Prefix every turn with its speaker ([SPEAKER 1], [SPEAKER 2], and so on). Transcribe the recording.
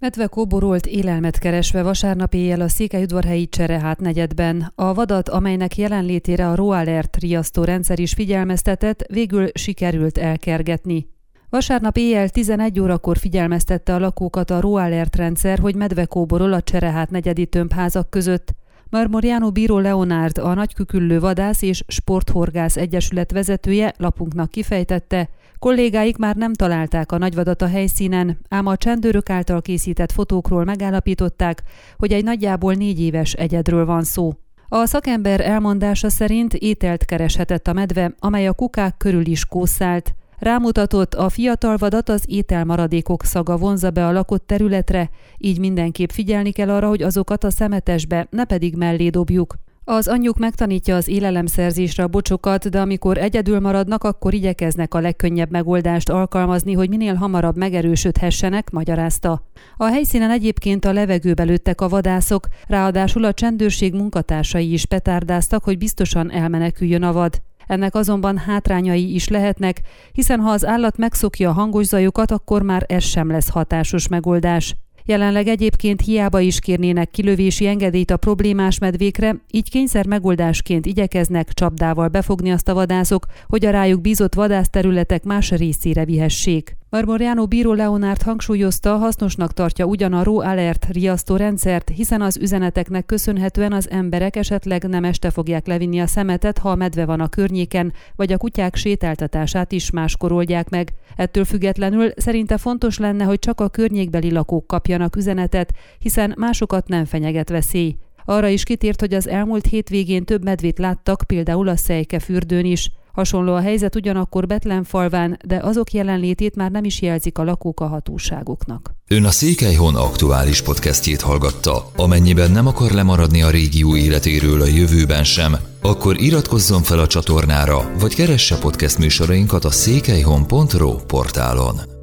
[SPEAKER 1] Medve kóborolt élelmet keresve vasárnap éjjel a Székelyudvarhelyi Cserehát negyedben. A vadat, amelynek jelenlétére a Roalert riasztó rendszer is figyelmeztetett, végül sikerült elkergetni. Vasárnap éjjel 11 órakor figyelmeztette a lakókat a Roalert rendszer, hogy medve kóborol a Cserehát negyedi tömbházak között. Marmoriano Bíró Leonárd, a Nagyküküllő Vadász és Sporthorgász Egyesület vezetője lapunknak kifejtette, kollégáik már nem találták a nagyvadat a helyszínen, ám a csendőrök által készített fotókról megállapították, hogy egy nagyjából négy éves egyedről van szó. A szakember elmondása szerint ételt kereshetett a medve, amely a kukák körül is kószált. Rámutatott, a fiatal vadat az ételmaradékok szaga vonza be a lakott területre, így mindenképp figyelni kell arra, hogy azokat a szemetesbe, ne pedig mellé dobjuk. Az anyjuk megtanítja az élelemszerzésre a bocsokat, de amikor egyedül maradnak, akkor igyekeznek a legkönnyebb megoldást alkalmazni, hogy minél hamarabb megerősödhessenek, magyarázta. A helyszínen egyébként a levegőbe lőttek a vadászok, ráadásul a csendőrség munkatársai is petárdáztak, hogy biztosan elmeneküljön a vad. Ennek azonban hátrányai is lehetnek, hiszen ha az állat megszokja a hangos zajokat, akkor már ez sem lesz hatásos megoldás. Jelenleg egyébként hiába is kérnének kilövési engedélyt a problémás medvékre, így kényszer megoldásként igyekeznek csapdával befogni azt a vadászok, hogy a rájuk bízott vadászterületek más részére vihessék. Marmoriano Bíró Leonárd hangsúlyozta, hasznosnak tartja ugyan a Raw Alert riasztó rendszert, hiszen az üzeneteknek köszönhetően az emberek esetleg nem este fogják levinni a szemetet, ha a medve van a környéken, vagy a kutyák sétáltatását is máskor oldják meg. Ettől függetlenül szerinte fontos lenne, hogy csak a környékbeli lakók kapjanak üzenetet, hiszen másokat nem fenyeget veszély. Arra is kitért, hogy az elmúlt hétvégén több medvét láttak, például a Szejke fürdőn is. Hasonló a helyzet ugyanakkor Betlen falván, de azok jelenlétét már nem is jelzik a lakók a hatóságoknak.
[SPEAKER 2] Ön a Székelyhon aktuális podcastjét hallgatta. Amennyiben nem akar lemaradni a régió életéről a jövőben sem, akkor iratkozzon fel a csatornára, vagy keresse podcast műsorainkat a székelyhon.pro portálon.